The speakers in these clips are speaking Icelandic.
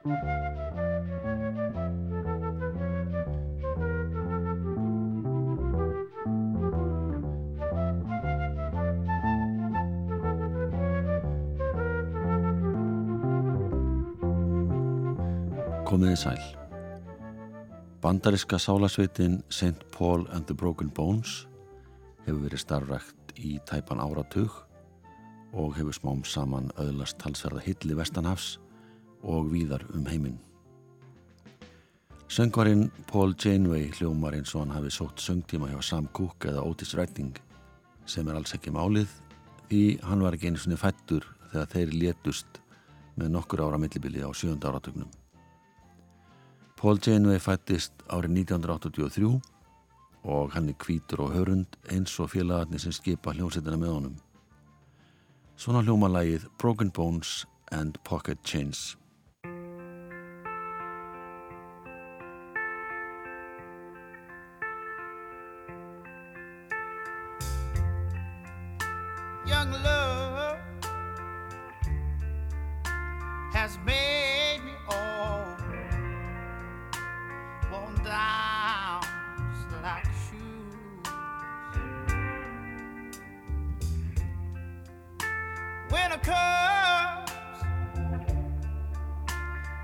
Komiði sæl. Bandariska sálasveitin St. Paul and the Broken Bones hefur verið starfrækt í tæpan áratug og hefur smám saman öðlast talsverða hilli Vestanhafs og víðar um heiminn. Söngvarinn Paul Janeway hljómar eins og hann hafi sótt söngtíma hjá Sam Cooke eða Otis Redding sem er alls ekki málið því hann var ekki einu svoni fættur þegar þeir létust með nokkur ára millibili á sjönda áratugnum. Paul Janeway fættist árið 1983 og hann er kvítur og hörund eins og félagarnir sem skipa hljómsettina með honum. Svona hljómalægið Broken Bones and Pocket Chains. Winter comes,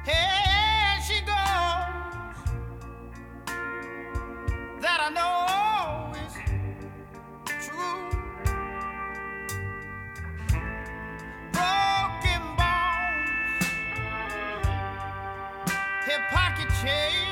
and she goes. That I know is true. broken bones, hip pocket chain.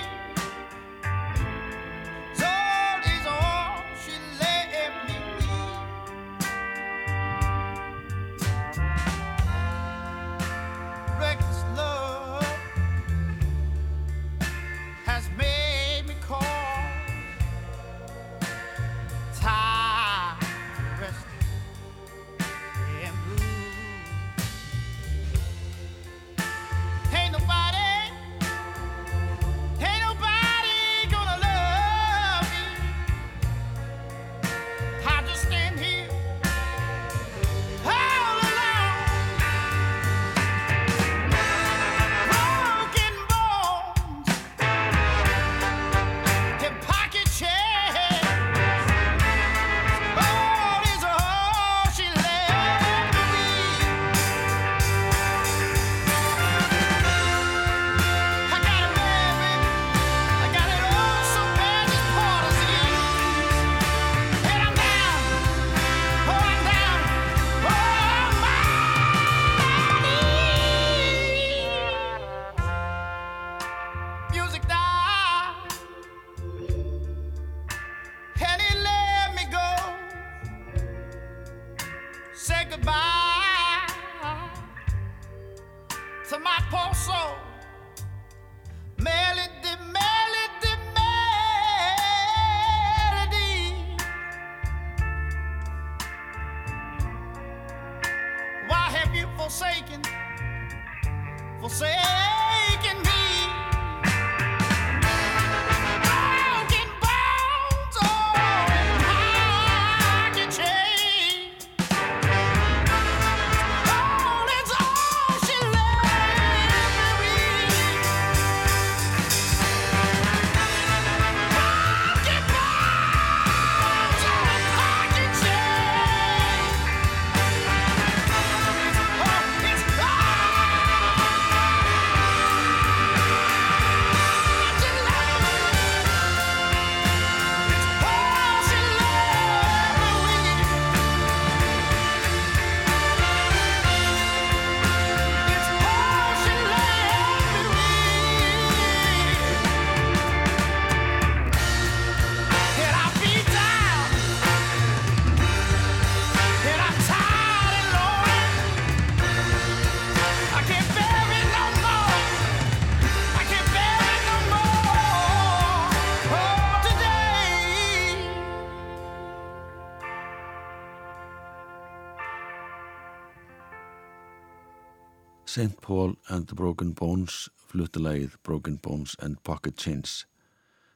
St. Paul and the Broken Bones fluttulægið Broken Bones and Pocket Chains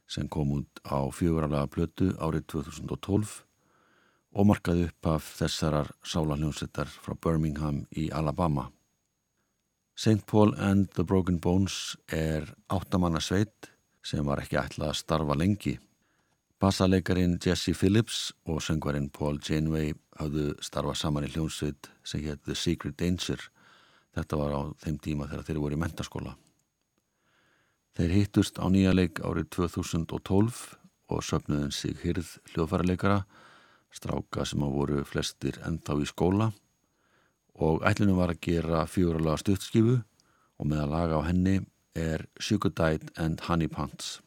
sem kom út á fjöguralega plötu árið 2012 og markaði upp af þessarar sálanljónsettar frá Birmingham í Alabama. St. Paul and the Broken Bones er áttamanna sveit sem var ekki ætlað að starfa lengi. Bassalegarin Jesse Phillips og söngvarinn Paul Janeway hafðu starfað saman í hljónsveit sem hétt The Secret Danger. Þetta var á þeim tíma þegar þeir voru í mentaskóla. Þeir hittust á nýja leik árið 2012 og söpnuðin sig hyrð hljóðfærarleikara, stráka sem á voru flestir ennþá í skóla og ætlunum var að gera fjóralega stuttskifu og með að laga á henni er Sugar Diet and Honey Pants.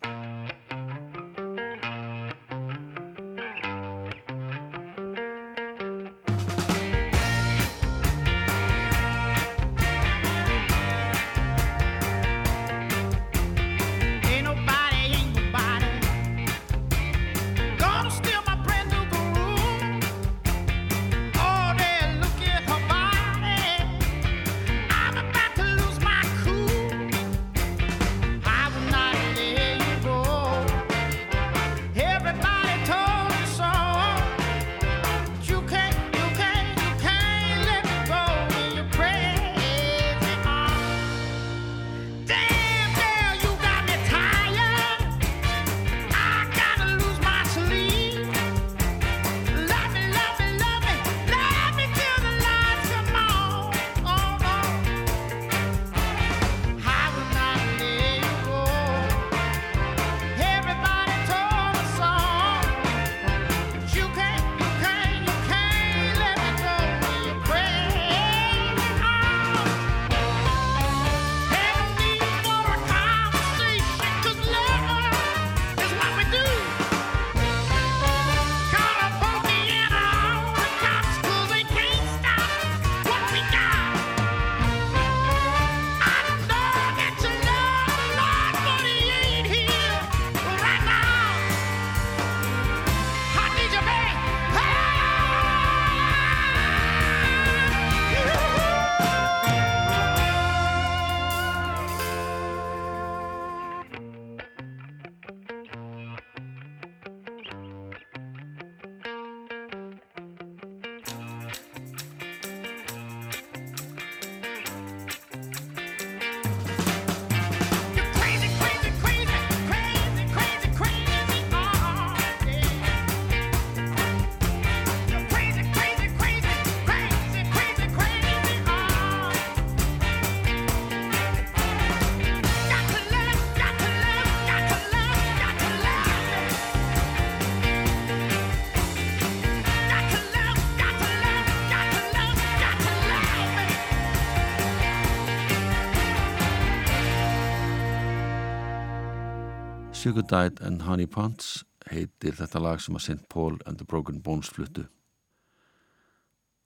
Sugar Diet and Honey Pants heitir þetta lag sem að St. Paul and the Broken Bones fluttu.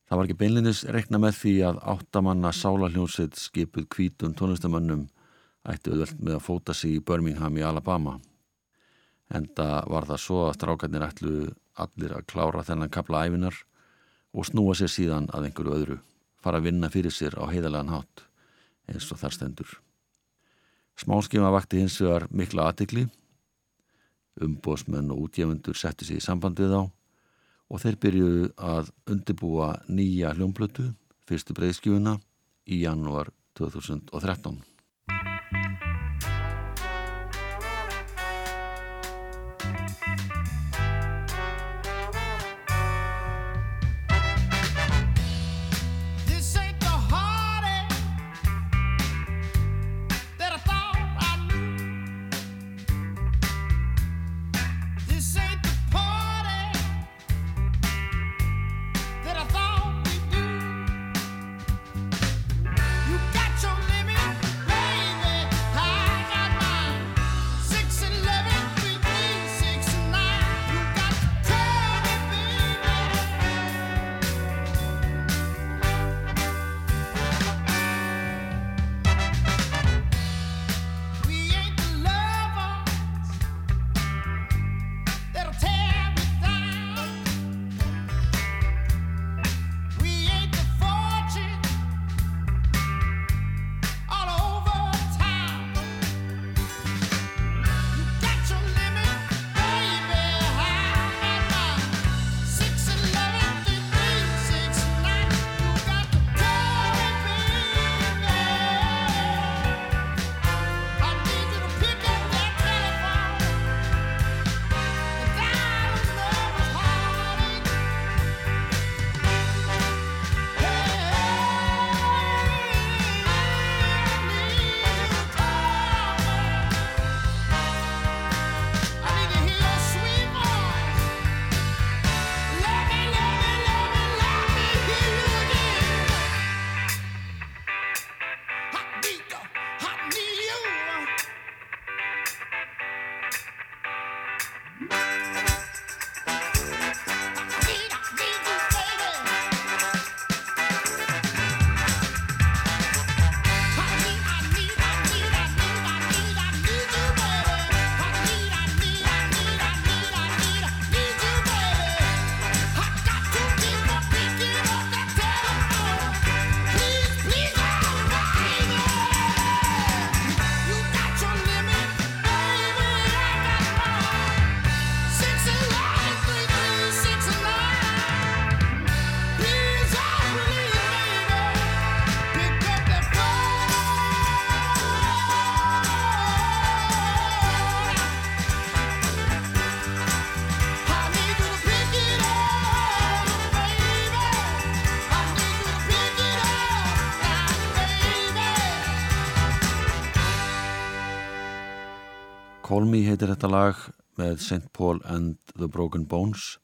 Það var ekki beinlinis rekna með því að áttamanna sálarhljónsett skipuð kvítun tónlistamönnum ætti auðvelt með að fóta sig í Birmingham í Alabama. Enda var það svo að strákarnir ætlu allir að klára þennan kapla æfinar og snúa sér síðan að einhverju öðru, fara að vinna fyrir sér á heiðalegan hátt, eins og þar stendur. Smáskima vakti hins vegar mikla aðtikli, umbóðsmenn og útgefundur settu sig í samband við þá og þeir byrjuðu að undibúa nýja hljómblötu, fyrstu breyðskjúuna, í janúar 2013. Call Me heitir þetta lag með St. Paul and the Broken Bones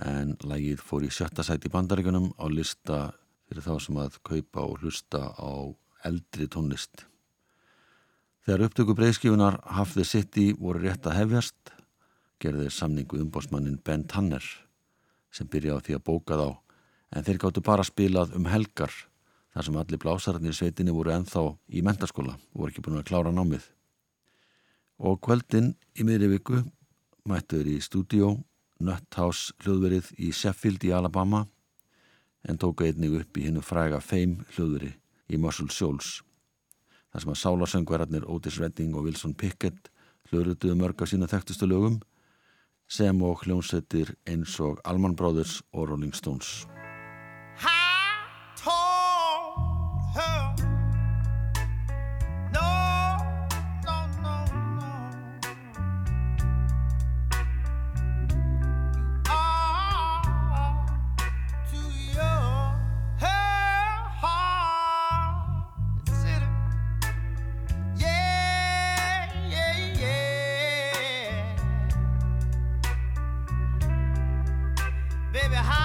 en lagið fór í sjötta sæti í bandaríkunum á lista fyrir þá sem að kaupa og hlusta á eldri tónlist. Þegar upptöku breyðskifunar Half the City voru rétt að hefjast gerði samningu umbósmannin Ben Tanner sem byrjaði á því að bóka þá en þeir gáttu bara spilað um helgar þar sem allir blásararnir í sveitinni voru enþá í mentaskóla og voru ekki búin að klára námið. Og kveldin í miðri viku mættuður í stúdíó Nuthouse hljóðverið í Sheffield í Alabama en tóka einnig upp í hennu fræga Fame hljóðveri í Muscle Shoals. þar sem að sálasöngverarnir Otis Redding og Wilson Pickett hljóðrutuðu mörg af sína þekktustu lögum sem og hljónsettir eins og Allman Brothers og Rolling Stones. baby, how?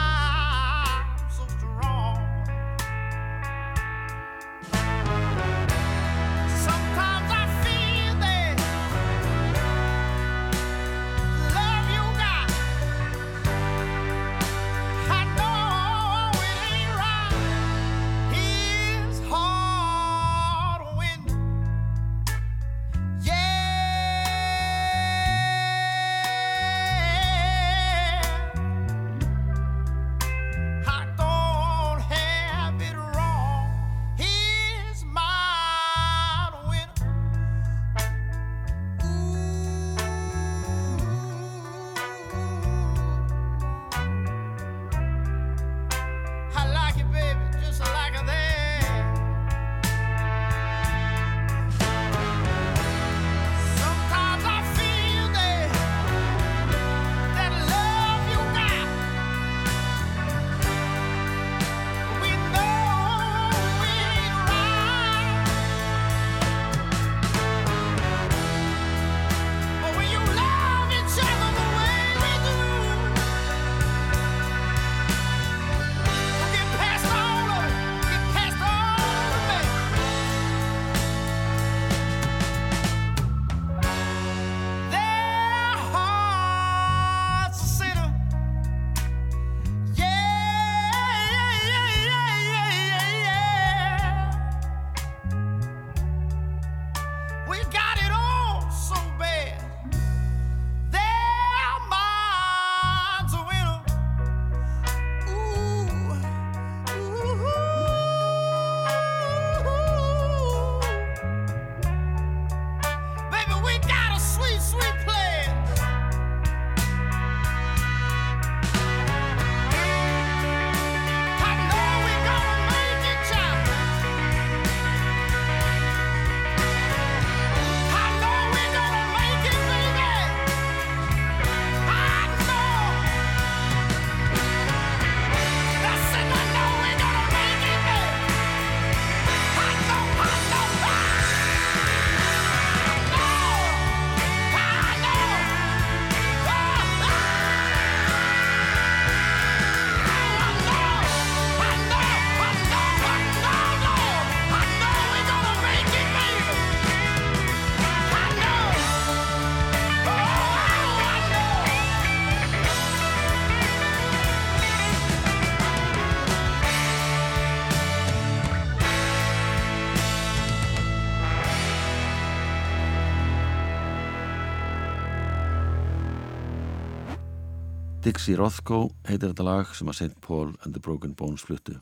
Dixie Rothko heitir þetta lag sem að St. Paul and the Broken Bones fluttu.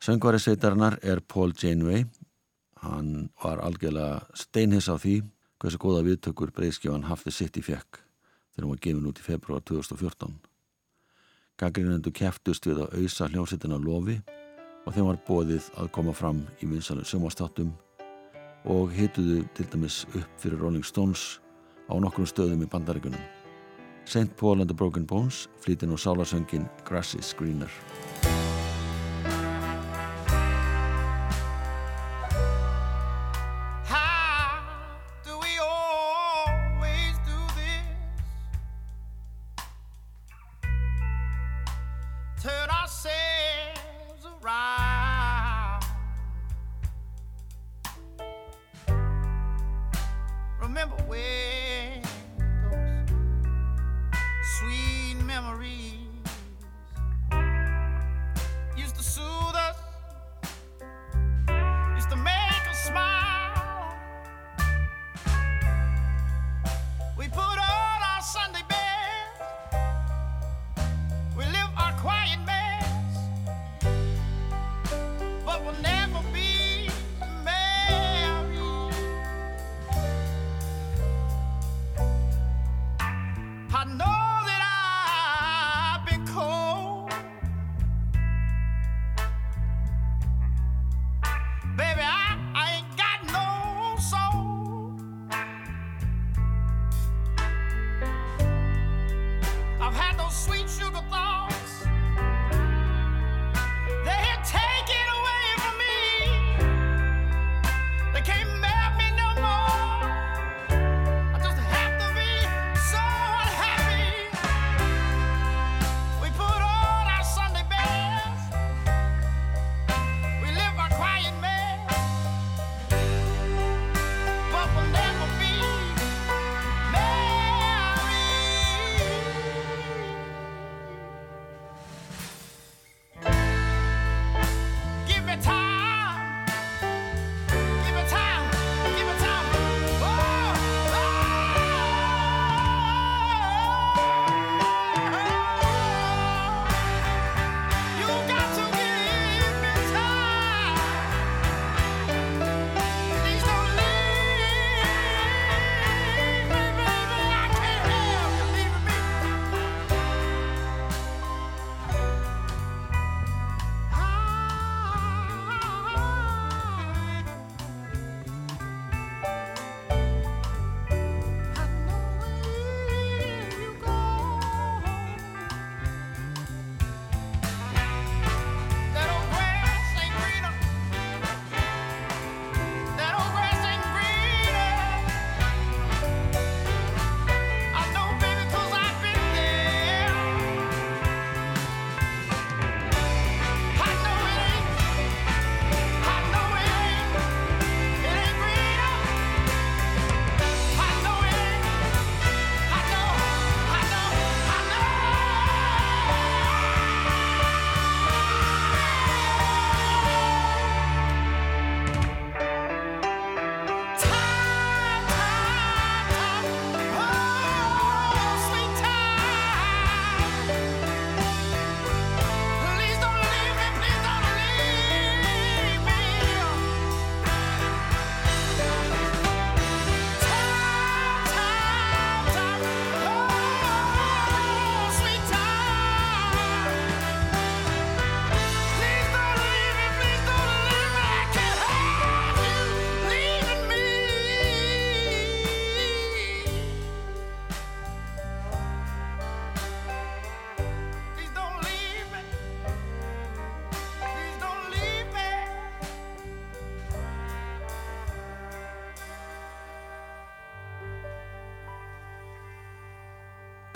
Söngvari sveitarinnar er Paul Janeway. Hann var algjörlega steinhiss á því hversu góða viðtökur breyðskjáðan Half the City fekk þegar hún var gefin út í februar 2014. Gaggrinendu keftust við að auðsa hljómsveitina lofi og þeim var bóðið að koma fram í vinsalum sjómanstáttum og hituðu til dæmis upp fyrir Rolling Stones á nokkrum stöðum í bandaríkunum. St. Paul and the Broken Bones flyttir nú sálasöngin Grass is Greener.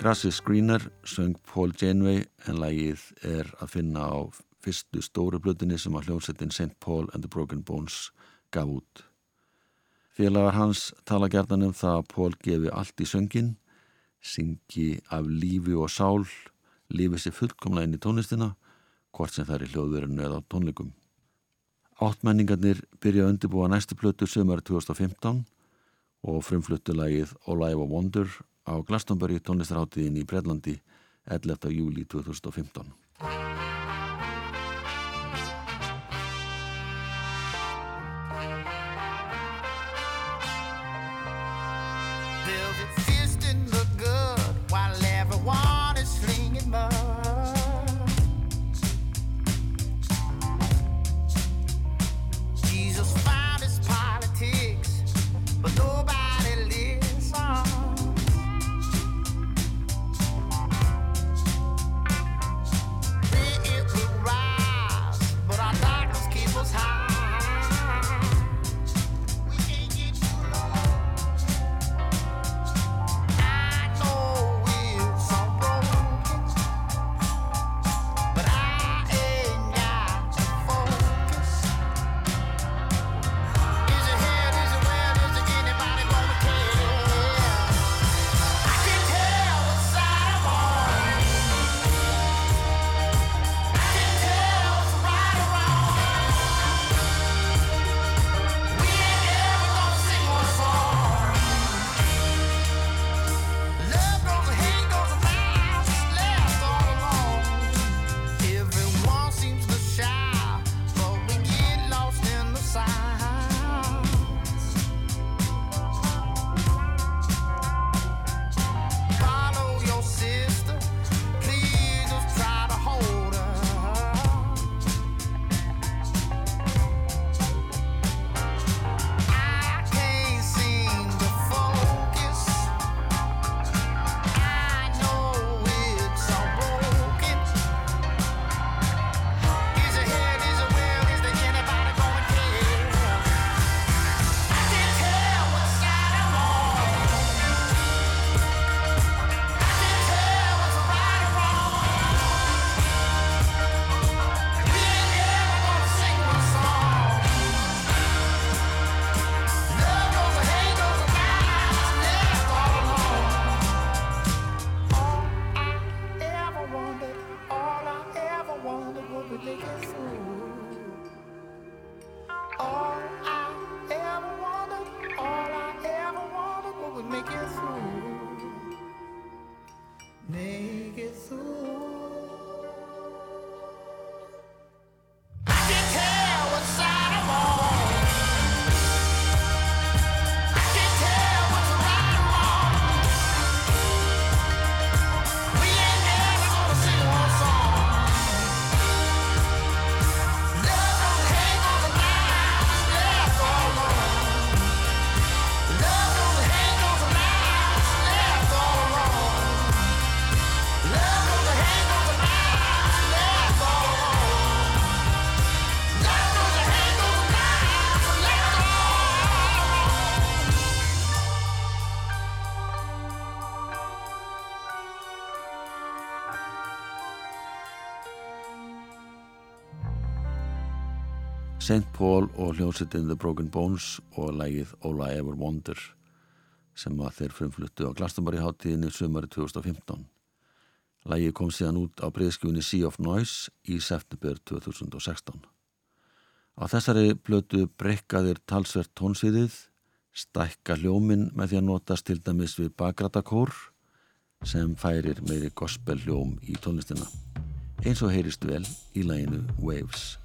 Grassy Screener söng Paul Janeway en lægið er að finna á fyrstu stóru blutinni sem að hljómsettin St. Paul and the Broken Bones gaf út. Félagar hans tala gerðan um það að Paul gefi allt í söngin, syngi af lífi og sál, lífi sér fullkomlega inn í tónlistina, hvort sem það er í hljóðverðinu eða tónleikum. Áttmenningarnir byrja að undirbúa næstu plötu sömur 2015 og frumfluttu lagið All I Ever Wonder á Glastonbury tónlistarháttiðin í Breitlandi 11. júli 2015. St. Paul og hljómsveitin The Broken Bones og lægið All I Ever Wonder sem að þeir frumfluttu á Glastonbury hátíðinni sumari 2015. Lægið kom síðan út á breyðskjúni Sea of Noise í september 2016. Á þessari blötu breykaðir talsvert tónsviðið, stækka hljómin með því að notast til dæmis við bakratakór sem færir meiri gospel hljóm í tónlistina. Eins og heyrist vel í læginu Waves.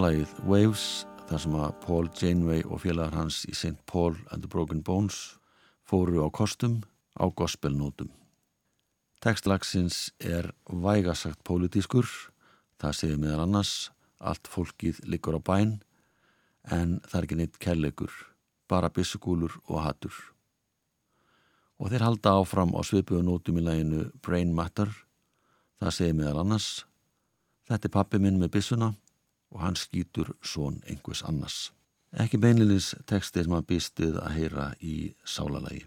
Lagið Waves þar sem að Paul Janeway og félagar hans í St. Paul and the Broken Bones fóru á kostum á gospelnótum. Tekstlagsins er vægasagt pólitískur, það segir meðal annars allt fólkið liggur á bæn en það er ekki neitt kærleikur, bara byssukúlur og hattur. Og þeir halda áfram á svipuðu nótum í læginu Brain Matter, það segir meðal annars Þetta er pappi minn með byssuna og hann skýtur svon einhvers annars. Ekki beinlinis teksti sem að býstið að heyra í sálalagi.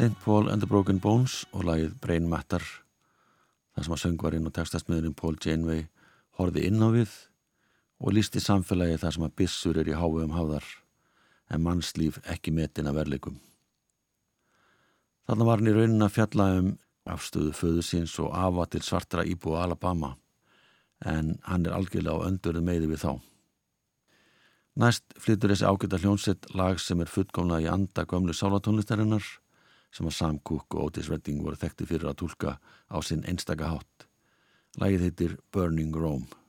St. Paul and the Broken Bones og lagið Brain Matter þar sem að söngvarinn og textasmiðurinn Paul Janeway horfi inn á við og lísti samfélagi þar sem að bissur er í háum hafðar en mannslíf ekki metin að verleikum. Þannig var hann í raunin að fjalla um afstöðu föðu síns og afa til svartra íbúi Alabama en hann er algjörlega á öndurðu meði við þá. Næst flyttur þessi ágæta hljónsett lag sem er fullkomlega í anda gömlu sálatónlistarinnar sem að Sam Cooke og Otis Redding voru þekkti fyrir að tólka á sinn einstaka hátt. Lagið heitir Burning Rome.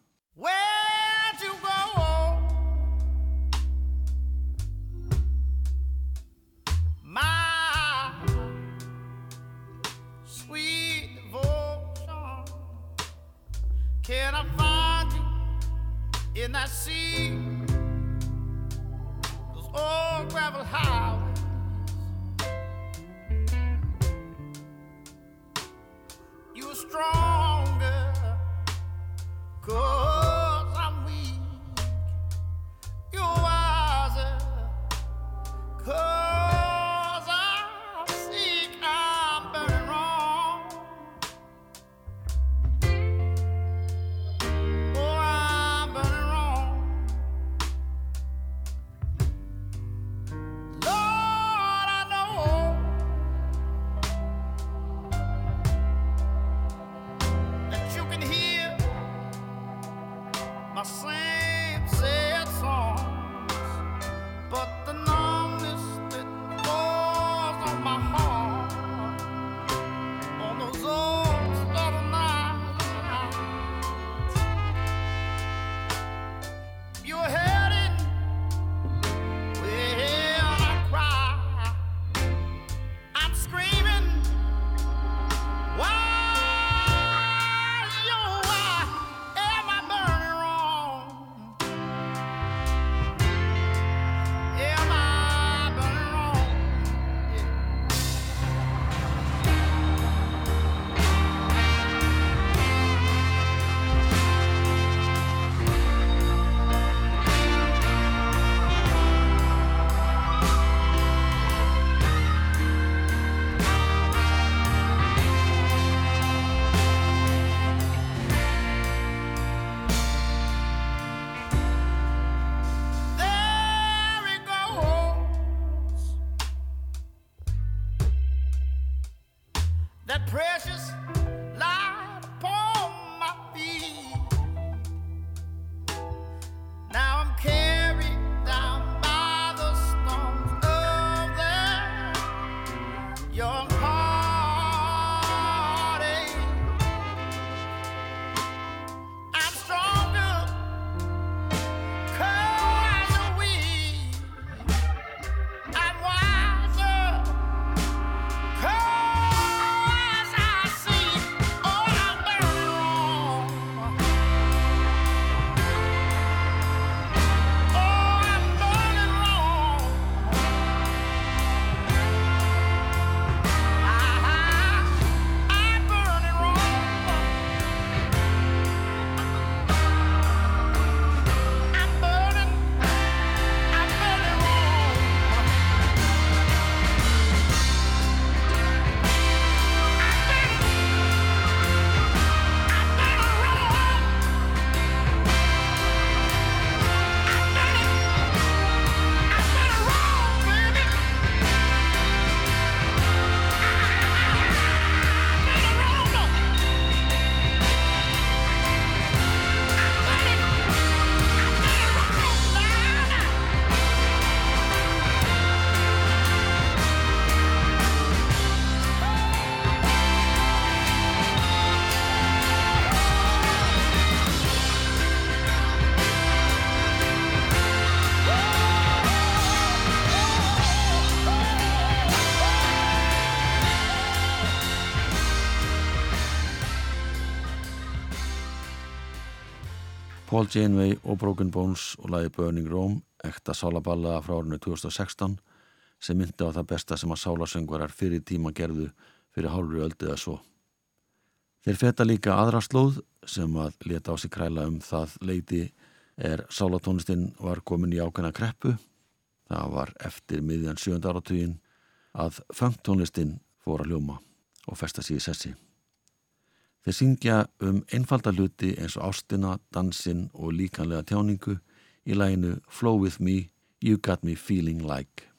Young Paul Janeway og Broken Bones og lagið Burning Rome, ekta sálaballa frá árinu 2016 sem myndi á það besta sem að sálasöngvarar fyrir tíma gerðu fyrir hálfri öldið að svo. Þeir feta líka aðra slóð sem að leta á sig kræla um það leiti er sálatónistinn var komin í ákveðna kreppu. Það var eftir miðjan sjönda áratugin að funktónlistin fór að ljóma og festa sig í sessi. Þeir syngja um einfalda hluti eins og ástina, dansinn og líkanlega tjáningu í læginu Flow With Me, You Got Me Feeling Like.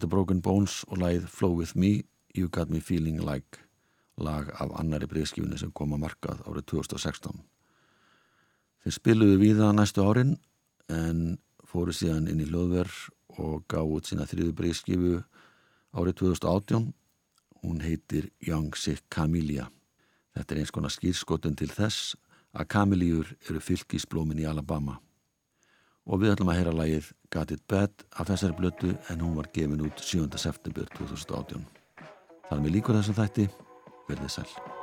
And the Broken Bones og lagið Flow With Me, You Got Me Feeling Like lag af annari breyðskifinu sem kom að markað árið 2016. Þeir spiluðu víða næstu árin en fóru síðan inn í hljóðverð og gaf út sína þriðu breyðskifu árið 2018. Hún heitir Young Sick Camellia. Þetta er eins konar skýrskotun til þess að kamilíur eru fylgisblómin í Alabama og við ætlum að heyra lagið Got It Bad af þessari blötu en hún var gefin út 7. september 2018. Þar með líkur þessum þætti, verðið sæl.